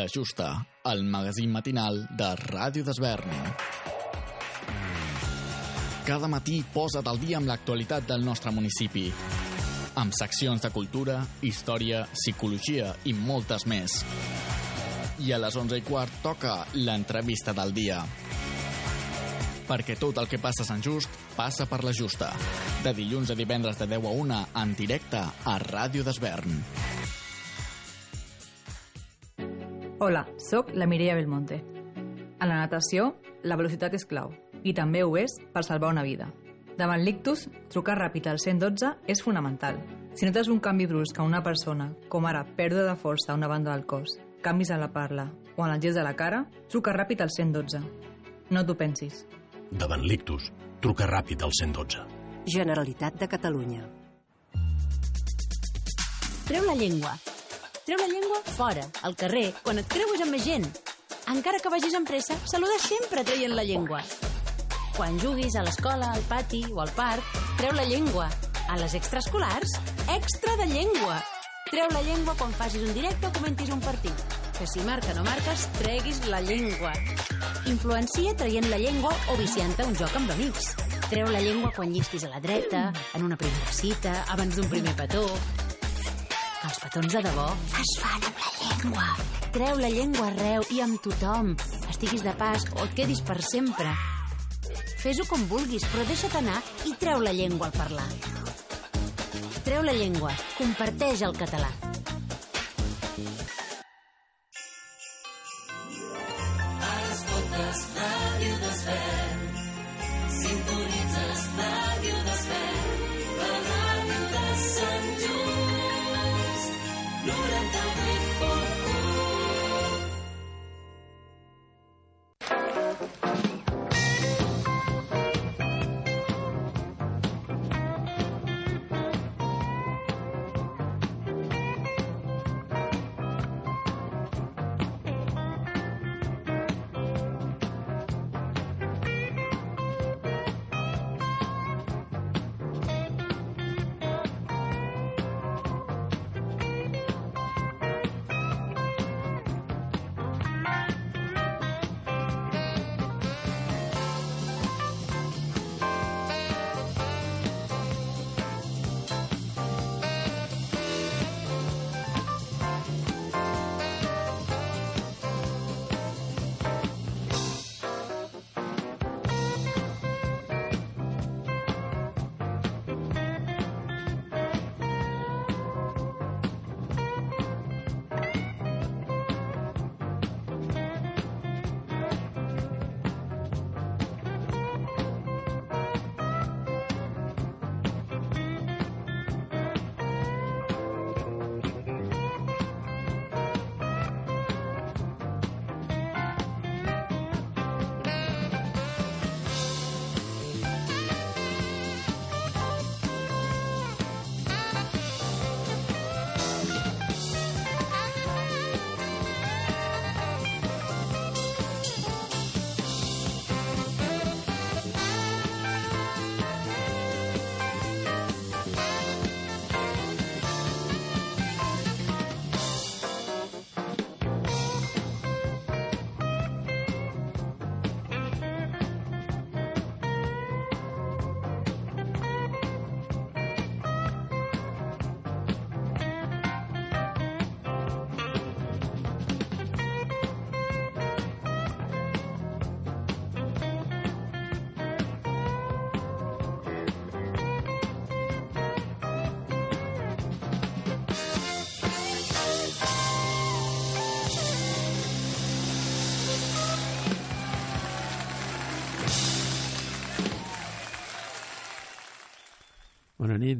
La Justa, el magazín matinal de Ràdio d'Esvern. Cada matí posa't al dia amb l'actualitat del nostre municipi. Amb seccions de cultura, història, psicologia i moltes més. I a les 11 i quart toca l'entrevista del dia. Perquè tot el que passa a Sant Just passa per la Justa. De dilluns a divendres de 10 a 1 en directe a Ràdio d'Esvern. Hola, sóc la Mireia Belmonte. A la natació, la velocitat és clau i també ho és per salvar una vida. Davant l'ictus, trucar ràpid al 112 és fonamental. Si notes un canvi brusc a una persona, com ara pèrdua de força a una banda del cos, canvis a la parla o en el gest de la cara, truca ràpid al 112. No t'ho pensis. Davant l'ictus, truca ràpid al 112. Generalitat de Catalunya. Treu la llengua. Treu la llengua fora, al carrer, quan et creues amb més gent. Encara que vagis amb pressa, saluda sempre traient la llengua. Quan juguis a l'escola, al pati o al parc, treu la llengua. A les extraescolars, extra de llengua. Treu la llengua quan facis un directe o comentis un partit. Que si marca no marques, treguis la llengua. Influencia traient la llengua o viciant-te un joc amb amics. Treu la llengua quan llistis a la dreta, en una primera cita, abans d'un primer petó. Els petons de debò es fan amb la llengua. Treu la llengua arreu i amb tothom. Estiguis de pas o et quedis per sempre. Fes-ho com vulguis, però deixa't anar i treu la llengua al parlar. Treu la llengua, comparteix el català.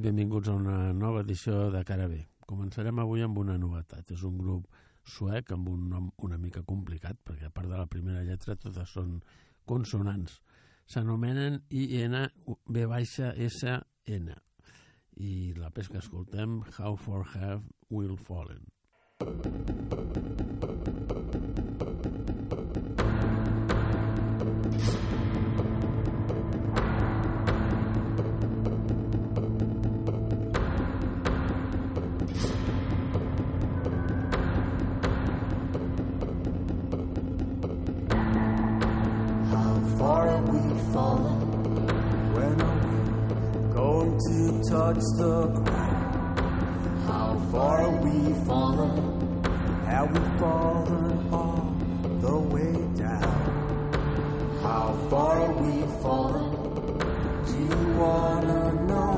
Benvinguts a una nova edició de Cara B. Començarem avui amb una novetat. És un grup suec amb un nom una mica complicat, perquè a part de la primera lletra totes són consonants. S'anomenen INB-SN i la pes que escoltem How for Have Will Fallen. what's the crime? How far we fallen? Have we fallen all the way down? How far we fallen? Do you wanna know?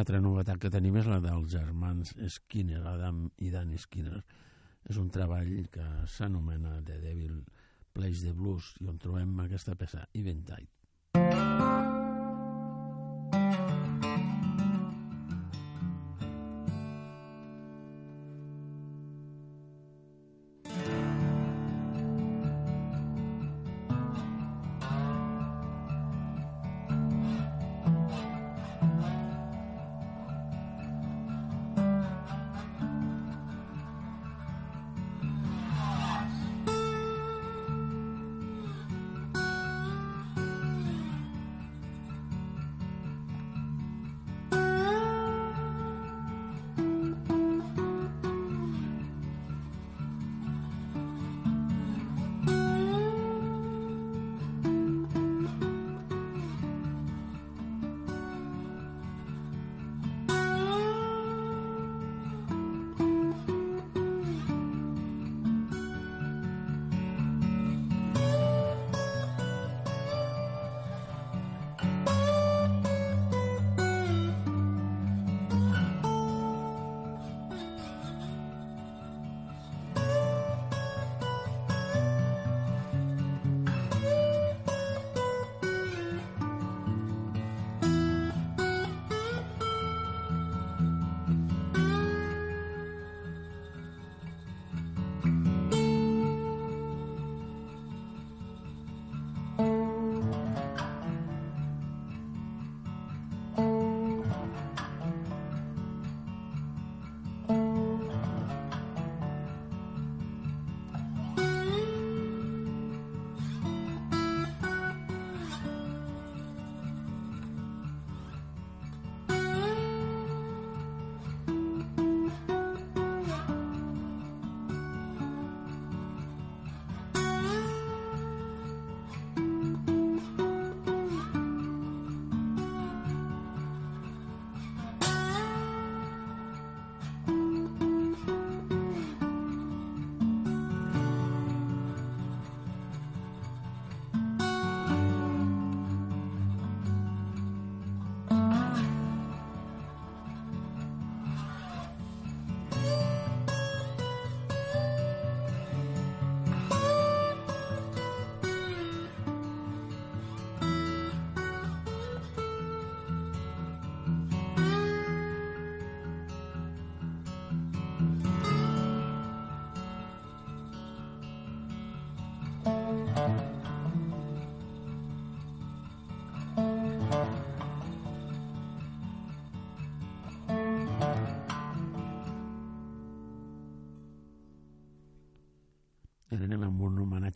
Una altra novetat que tenim és la dels germans Skinner, Adam i Dan Skinner. És un treball que s'anomena The Devil Plays the Blues i on trobem aquesta peça, Eventide. Eventide.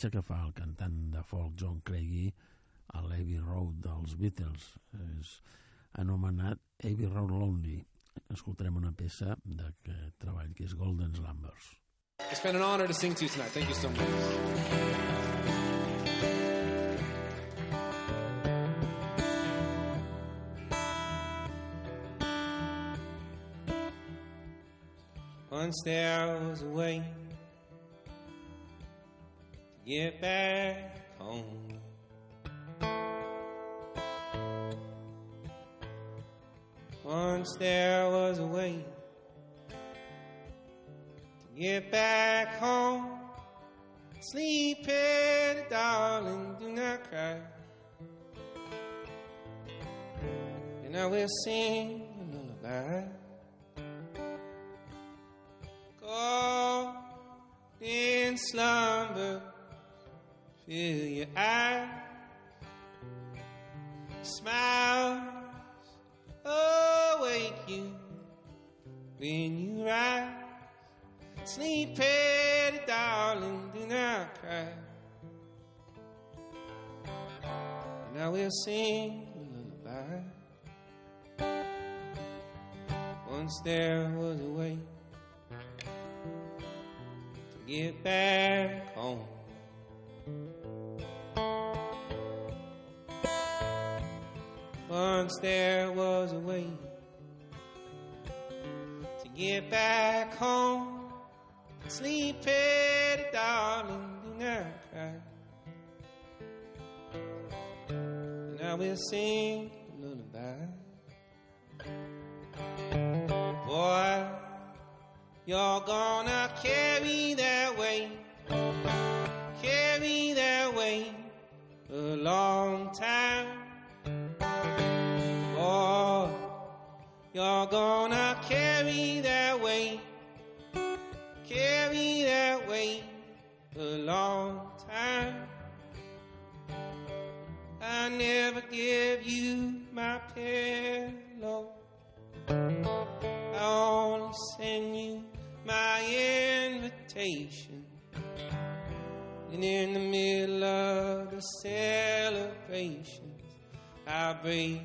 Homenatge que fa el cantant de folk John Craigie a l'Abbey Road dels Beatles. És anomenat Abbey Road Lonely. Escoltarem una peça d'aquest treball que és Golden Slumbers. It's been an honor to sing to you tonight. Thank you so much. Once there was a way get back home. Once there was a way to get back home. Sleep darling, do not cry. And I will sing a lullaby. Go in slumber, feel your eyes, smiles awake you when you rise. Sleep, pretty darling, do not cry. And I will sing a lullaby. Once there was a way to get back home. Once there was a way to get back home. Sleep, pretty darling, do not cry. And I will sing a lullaby. Boy, you're gonna carry that weight, carry that weight a long time. You're gonna carry that weight, carry that weight a long time. I never give you my pillow. I only send you my invitation. And in the middle of the celebrations, I break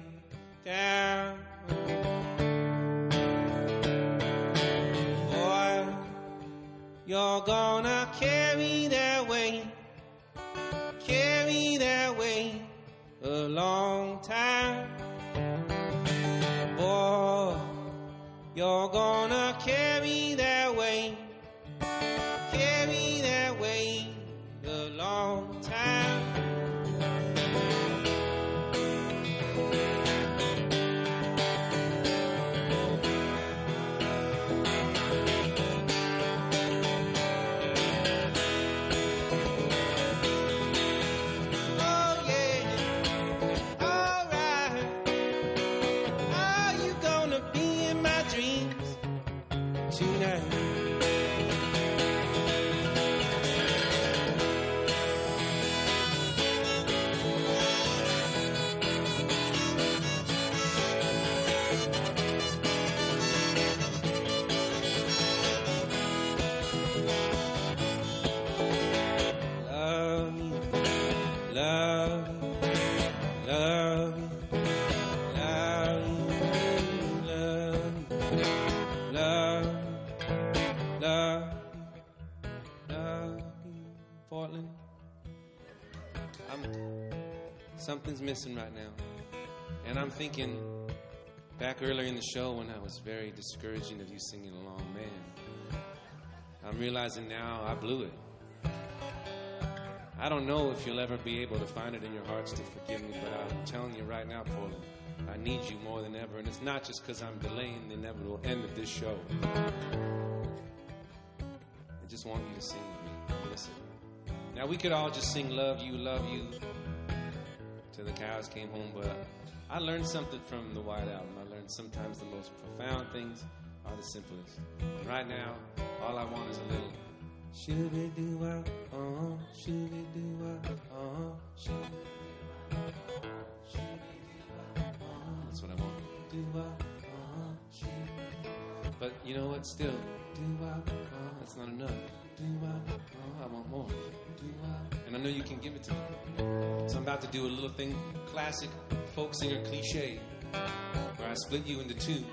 down. You're gonna carry that weight, carry that weight a long time. Boy, you're gonna carry something's missing right now, and I'm thinking back earlier in the show when I was very discouraging of you singing along, man. I'm realizing now I blew it. I don't know if you'll ever be able to find it in your hearts to forgive me, but I'm telling you right now, Portland, I need you more than ever. And it's not just because I'm delaying the inevitable end of this show. I just want you to sing with me. Listen. Now, we could all just sing Love You, Love You the cows came home, but I learned something from the White Album. I learned sometimes the most profound things are the simplest. And right now, all I want is a little. Shooby doo wah, uh, huh, shooby doo wah, uh, huh, shooby. That's what I want. Doo wah, uh, shooby. But you know what? Still, doo wah, uh, huh, that's not enough. Oh, I want more. And I know you can give it to me. So I'm about to do a little thing, classic folk singer cliche, where I split you into two.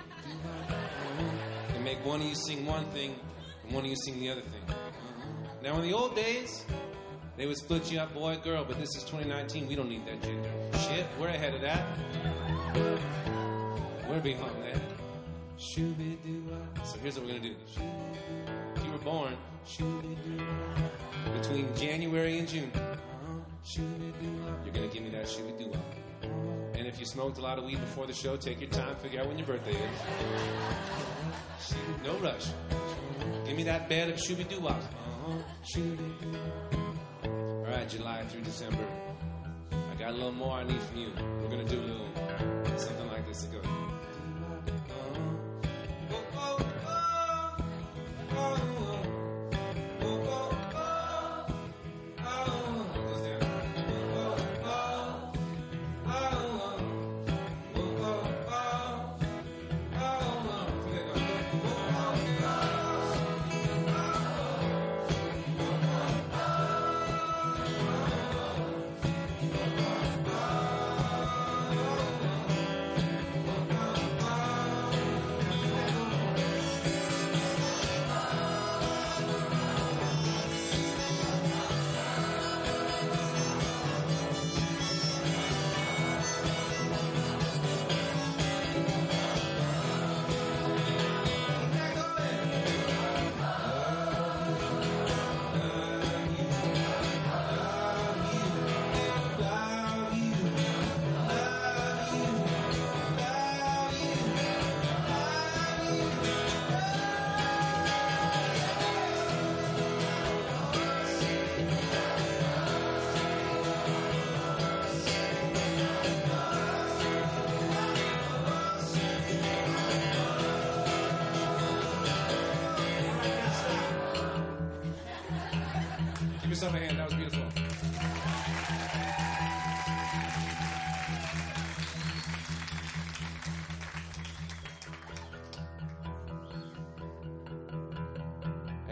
And make one of you sing one thing, and one of you sing the other thing. Now, in the old days, they would split you up, boy, girl, but this is 2019. We don't need that gender. Shit, we're ahead of that. We're behind that. So here's what we're gonna do. Were born between January and June, you're gonna give me that shooby-doo-wah. And if you smoked a lot of weed before the show, take your time, figure out when your birthday is. No rush. Give me that bed of shooby-doo-wah. Uh-huh. All right, July through December. I got a little more I need from you. We're gonna do a little something like this. It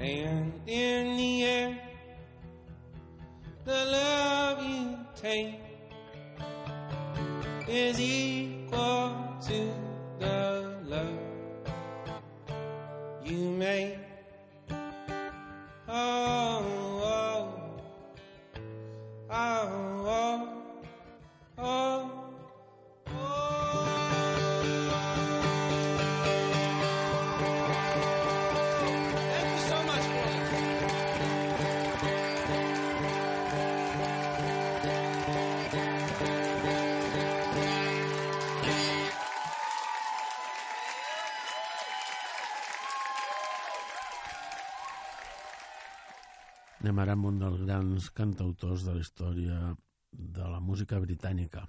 And in the end, the love you take is equal grans cantautors de la història de la música britànica.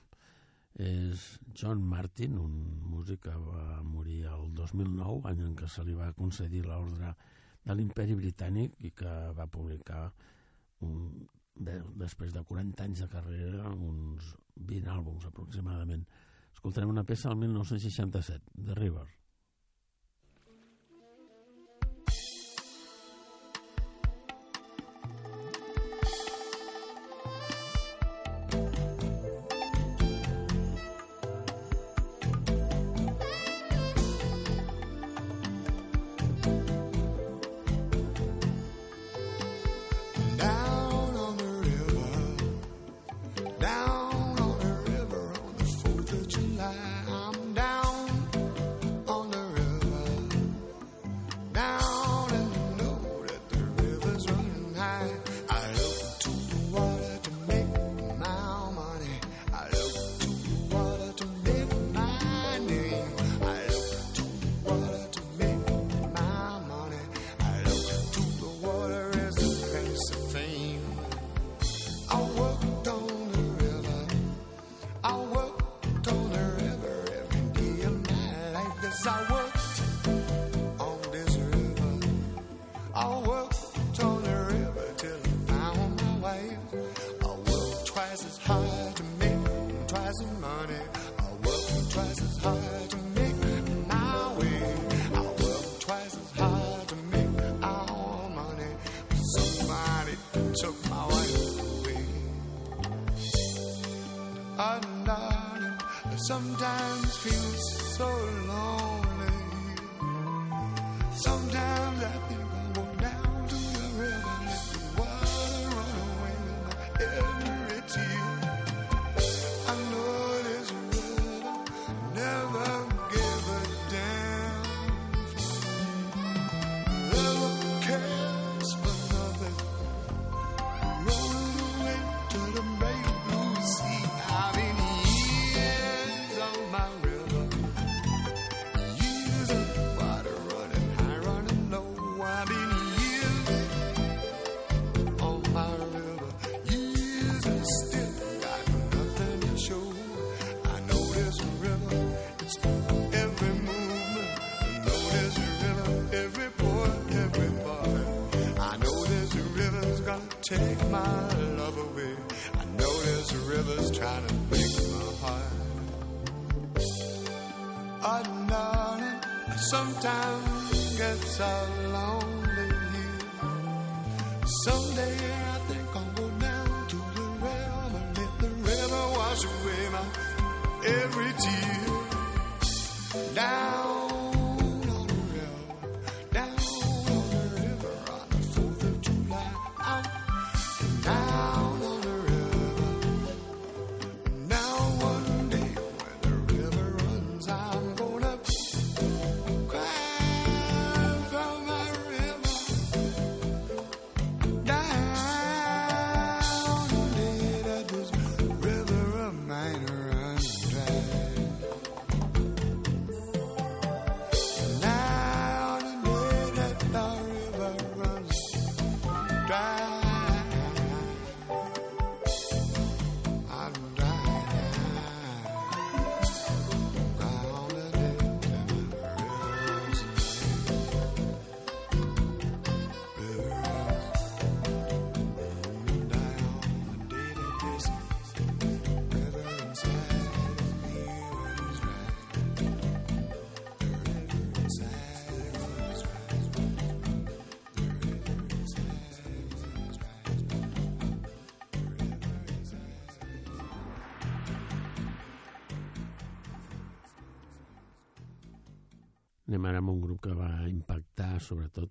És John Martin, un músic que va morir el 2009, any en què se li va concedir l'ordre de l'imperi britànic i que va publicar un, de, després de 40 anys de carrera uns 20 àlbums aproximadament. Escoltarem una peça del 1967, The River. trying to break my heart. Darling, I sometimes get so lonely. Someday.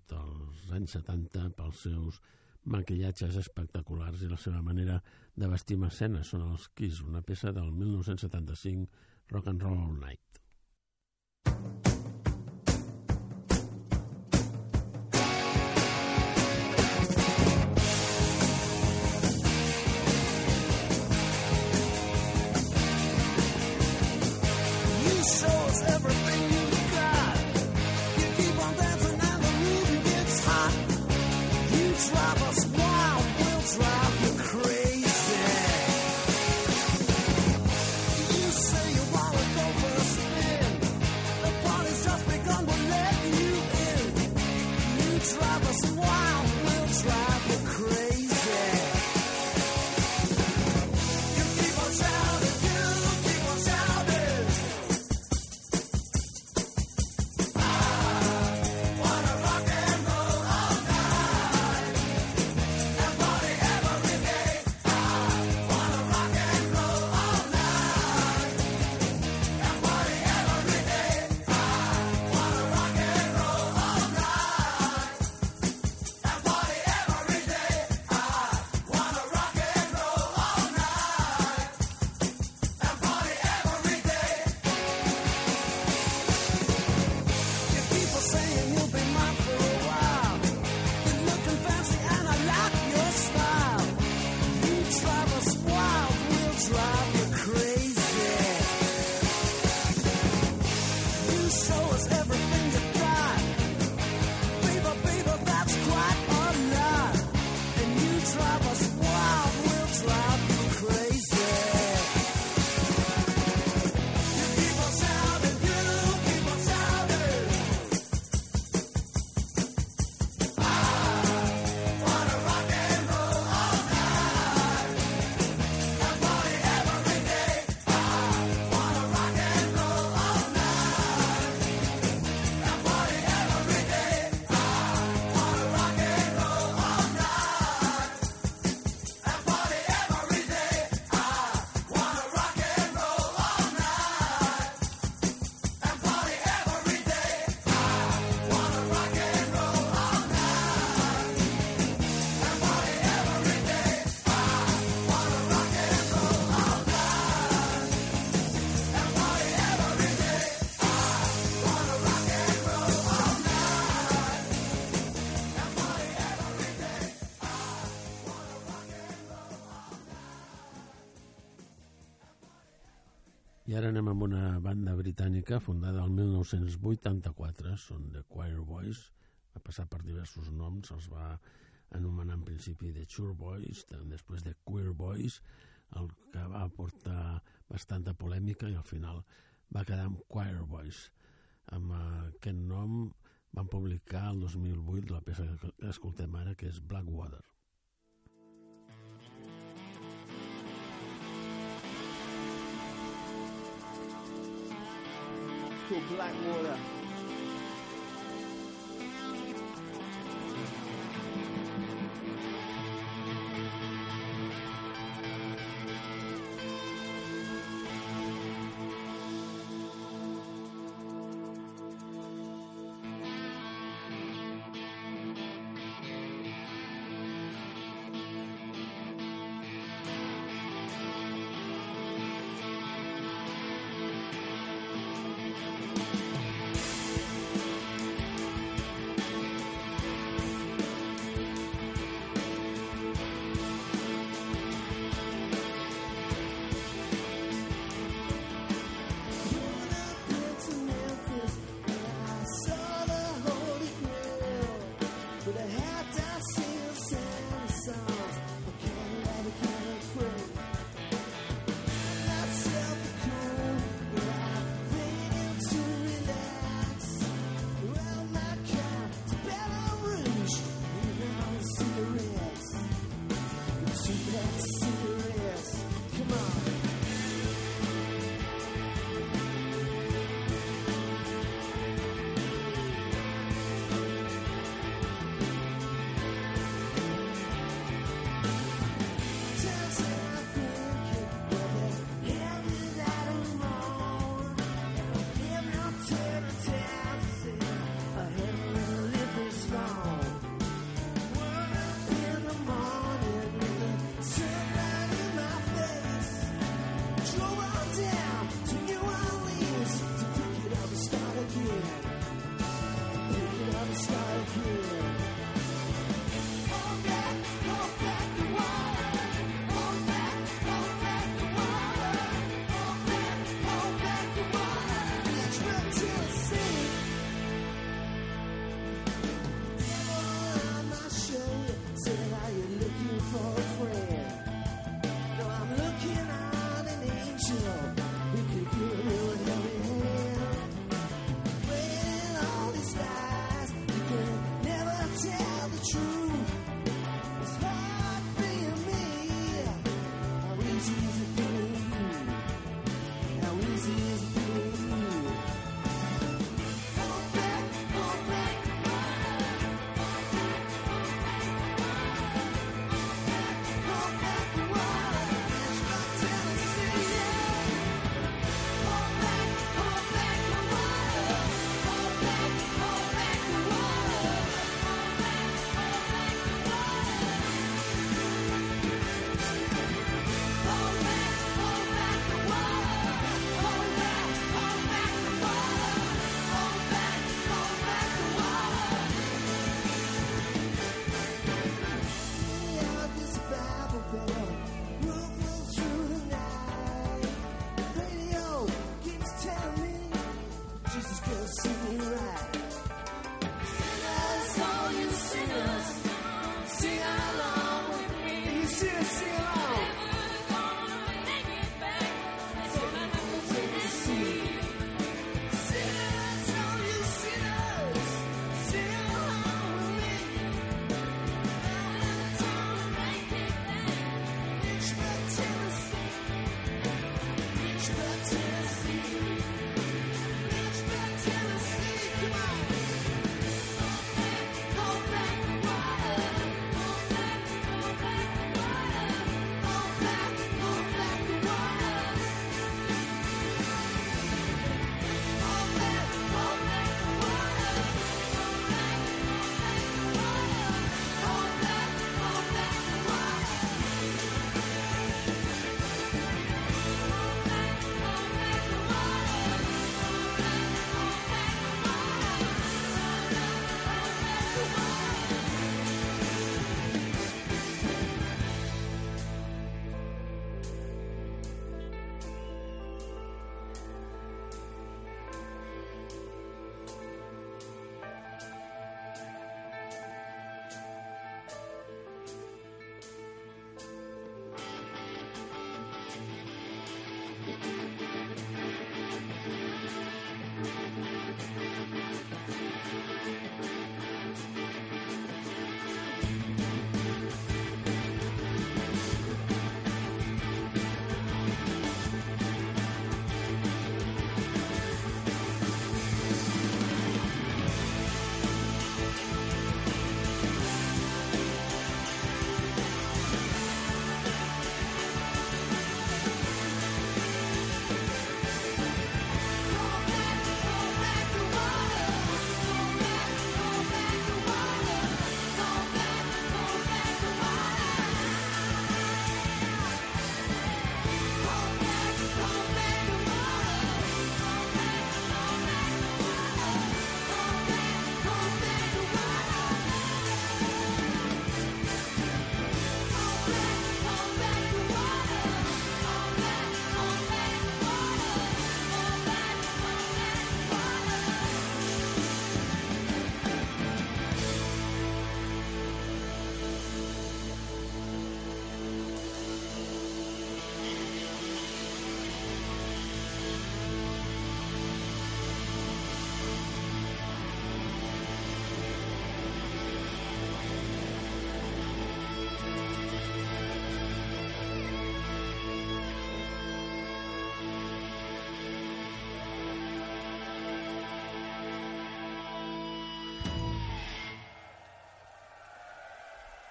conegut als anys 70 pels seus maquillatges espectaculars i la seva manera de vestir escena són els Kiss, una peça del 1975 Rock and Roll All Night. Amb una banda britànica fundada el 1984, són The Choir Boys, va passar per diversos noms, els va anomenar en principi The Chur Boys, després de Queer Boys, el que va portar bastanta polèmica i al final va quedar amb Choir Boys. Amb aquest nom van publicar el 2008 la peça que escoltem ara, que és Blackwater. To Blackwater.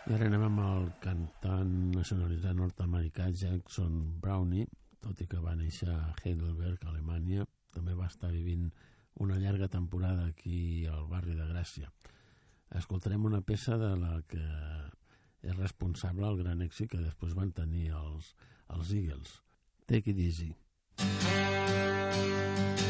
I ara anem amb el cantant nacionalitat nord-americà Jackson Brownie, tot i que va néixer a Heidelberg, a Alemanya, també va estar vivint una llarga temporada aquí al barri de Gràcia. Escoltarem una peça de la que és responsable el gran èxit que després van tenir els, els Eagles. Take it easy. Take it easy.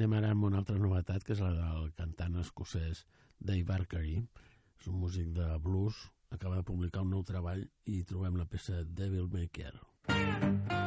Anem ara amb una altra novetat, que és la del cantant escocès Dave Barkery. És un músic de blues, acaba de publicar un nou treball i trobem la peça Devil Maker. Devil Maker.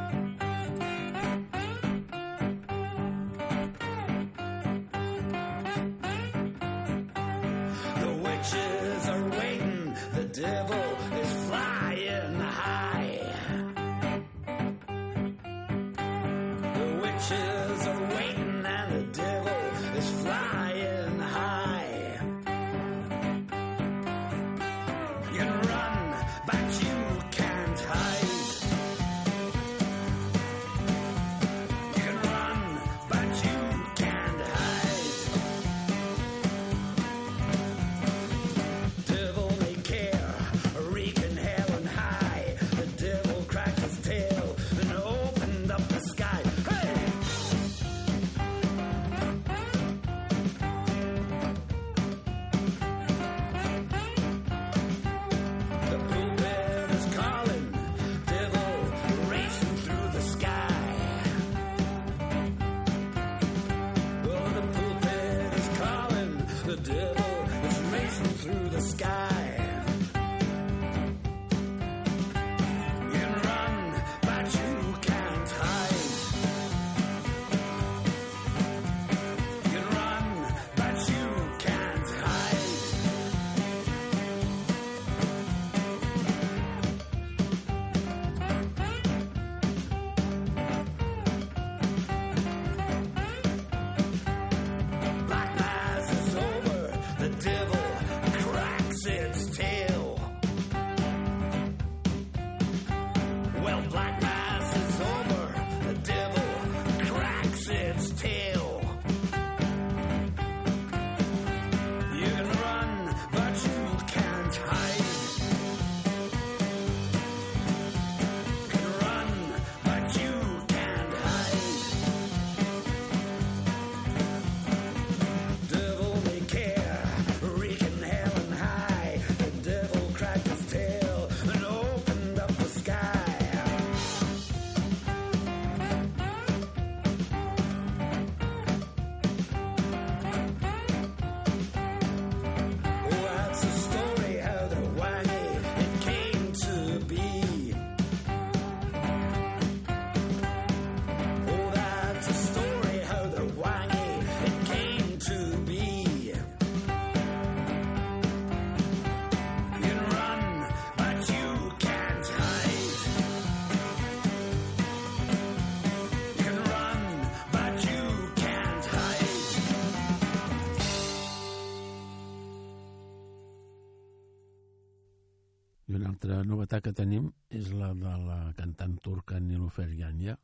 Tenim és la de la cantant turca Nilufer Yanya.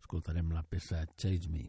Escoltarem la peça Chase Me.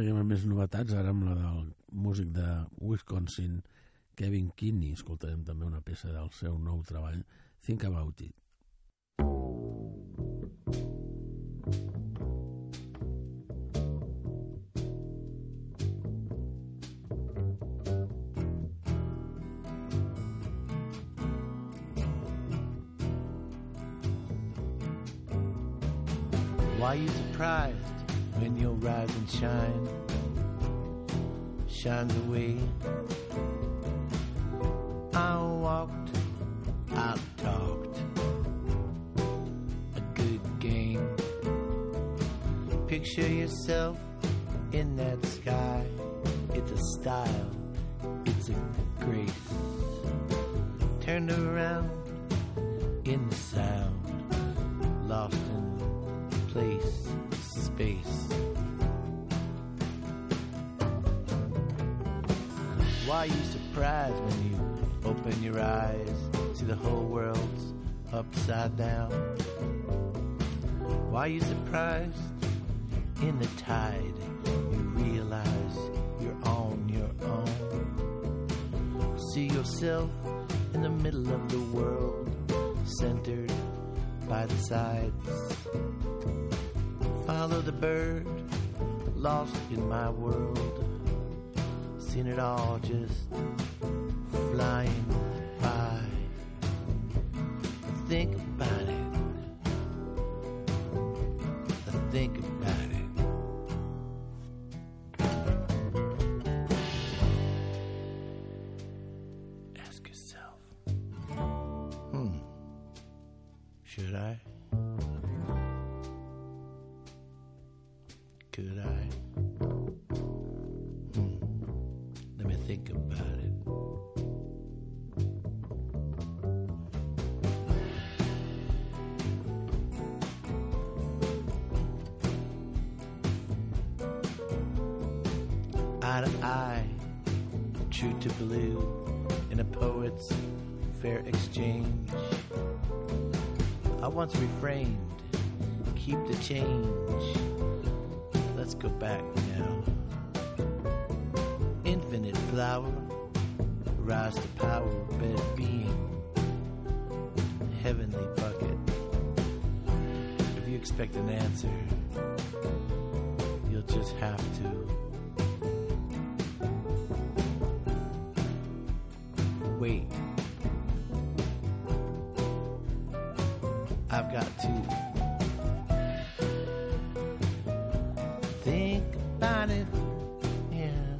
Seguim amb més novetats, ara amb la del músic de Wisconsin, Kevin Kinney. Escoltarem també una peça del seu nou treball, Think About It. Why you surprised rise and shine shines away? I walked, I talked, a good game. Picture yourself in that sky. It's a style, it's a grace. Turned around in the sound, lost in place, space. Why you surprised when you open your eyes? See the whole world's upside down. Why you surprised in the tide? You realize you're on your own. See yourself in the middle of the world, centered by the sides. Follow the bird, lost in my world. Seen it all just flying by. Think Refrained, keep the change. Let's go back now. Infinite flower, rise to power, bed being, heavenly bucket. If you expect an answer, you'll just have to. Wait. Got to think about it. Yeah.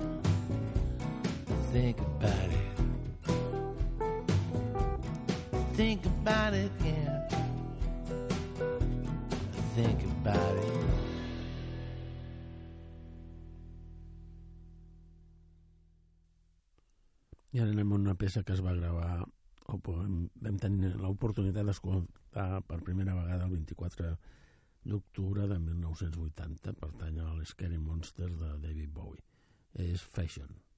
Think about it. Think about it. Yeah. Think about it. I ara anem a una peça que es va gravar vam tenir l'oportunitat d'escoltar per primera vegada el 24 d'octubre de 1980 pertany a l'Scary Monsters de David Bowie. És Fashion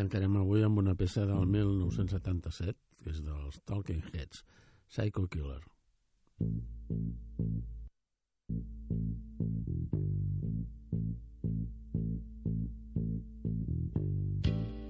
Tancarem avui amb una peça del mm. 1977, que és dels Talking Heads, Psycho Killer. Thank you.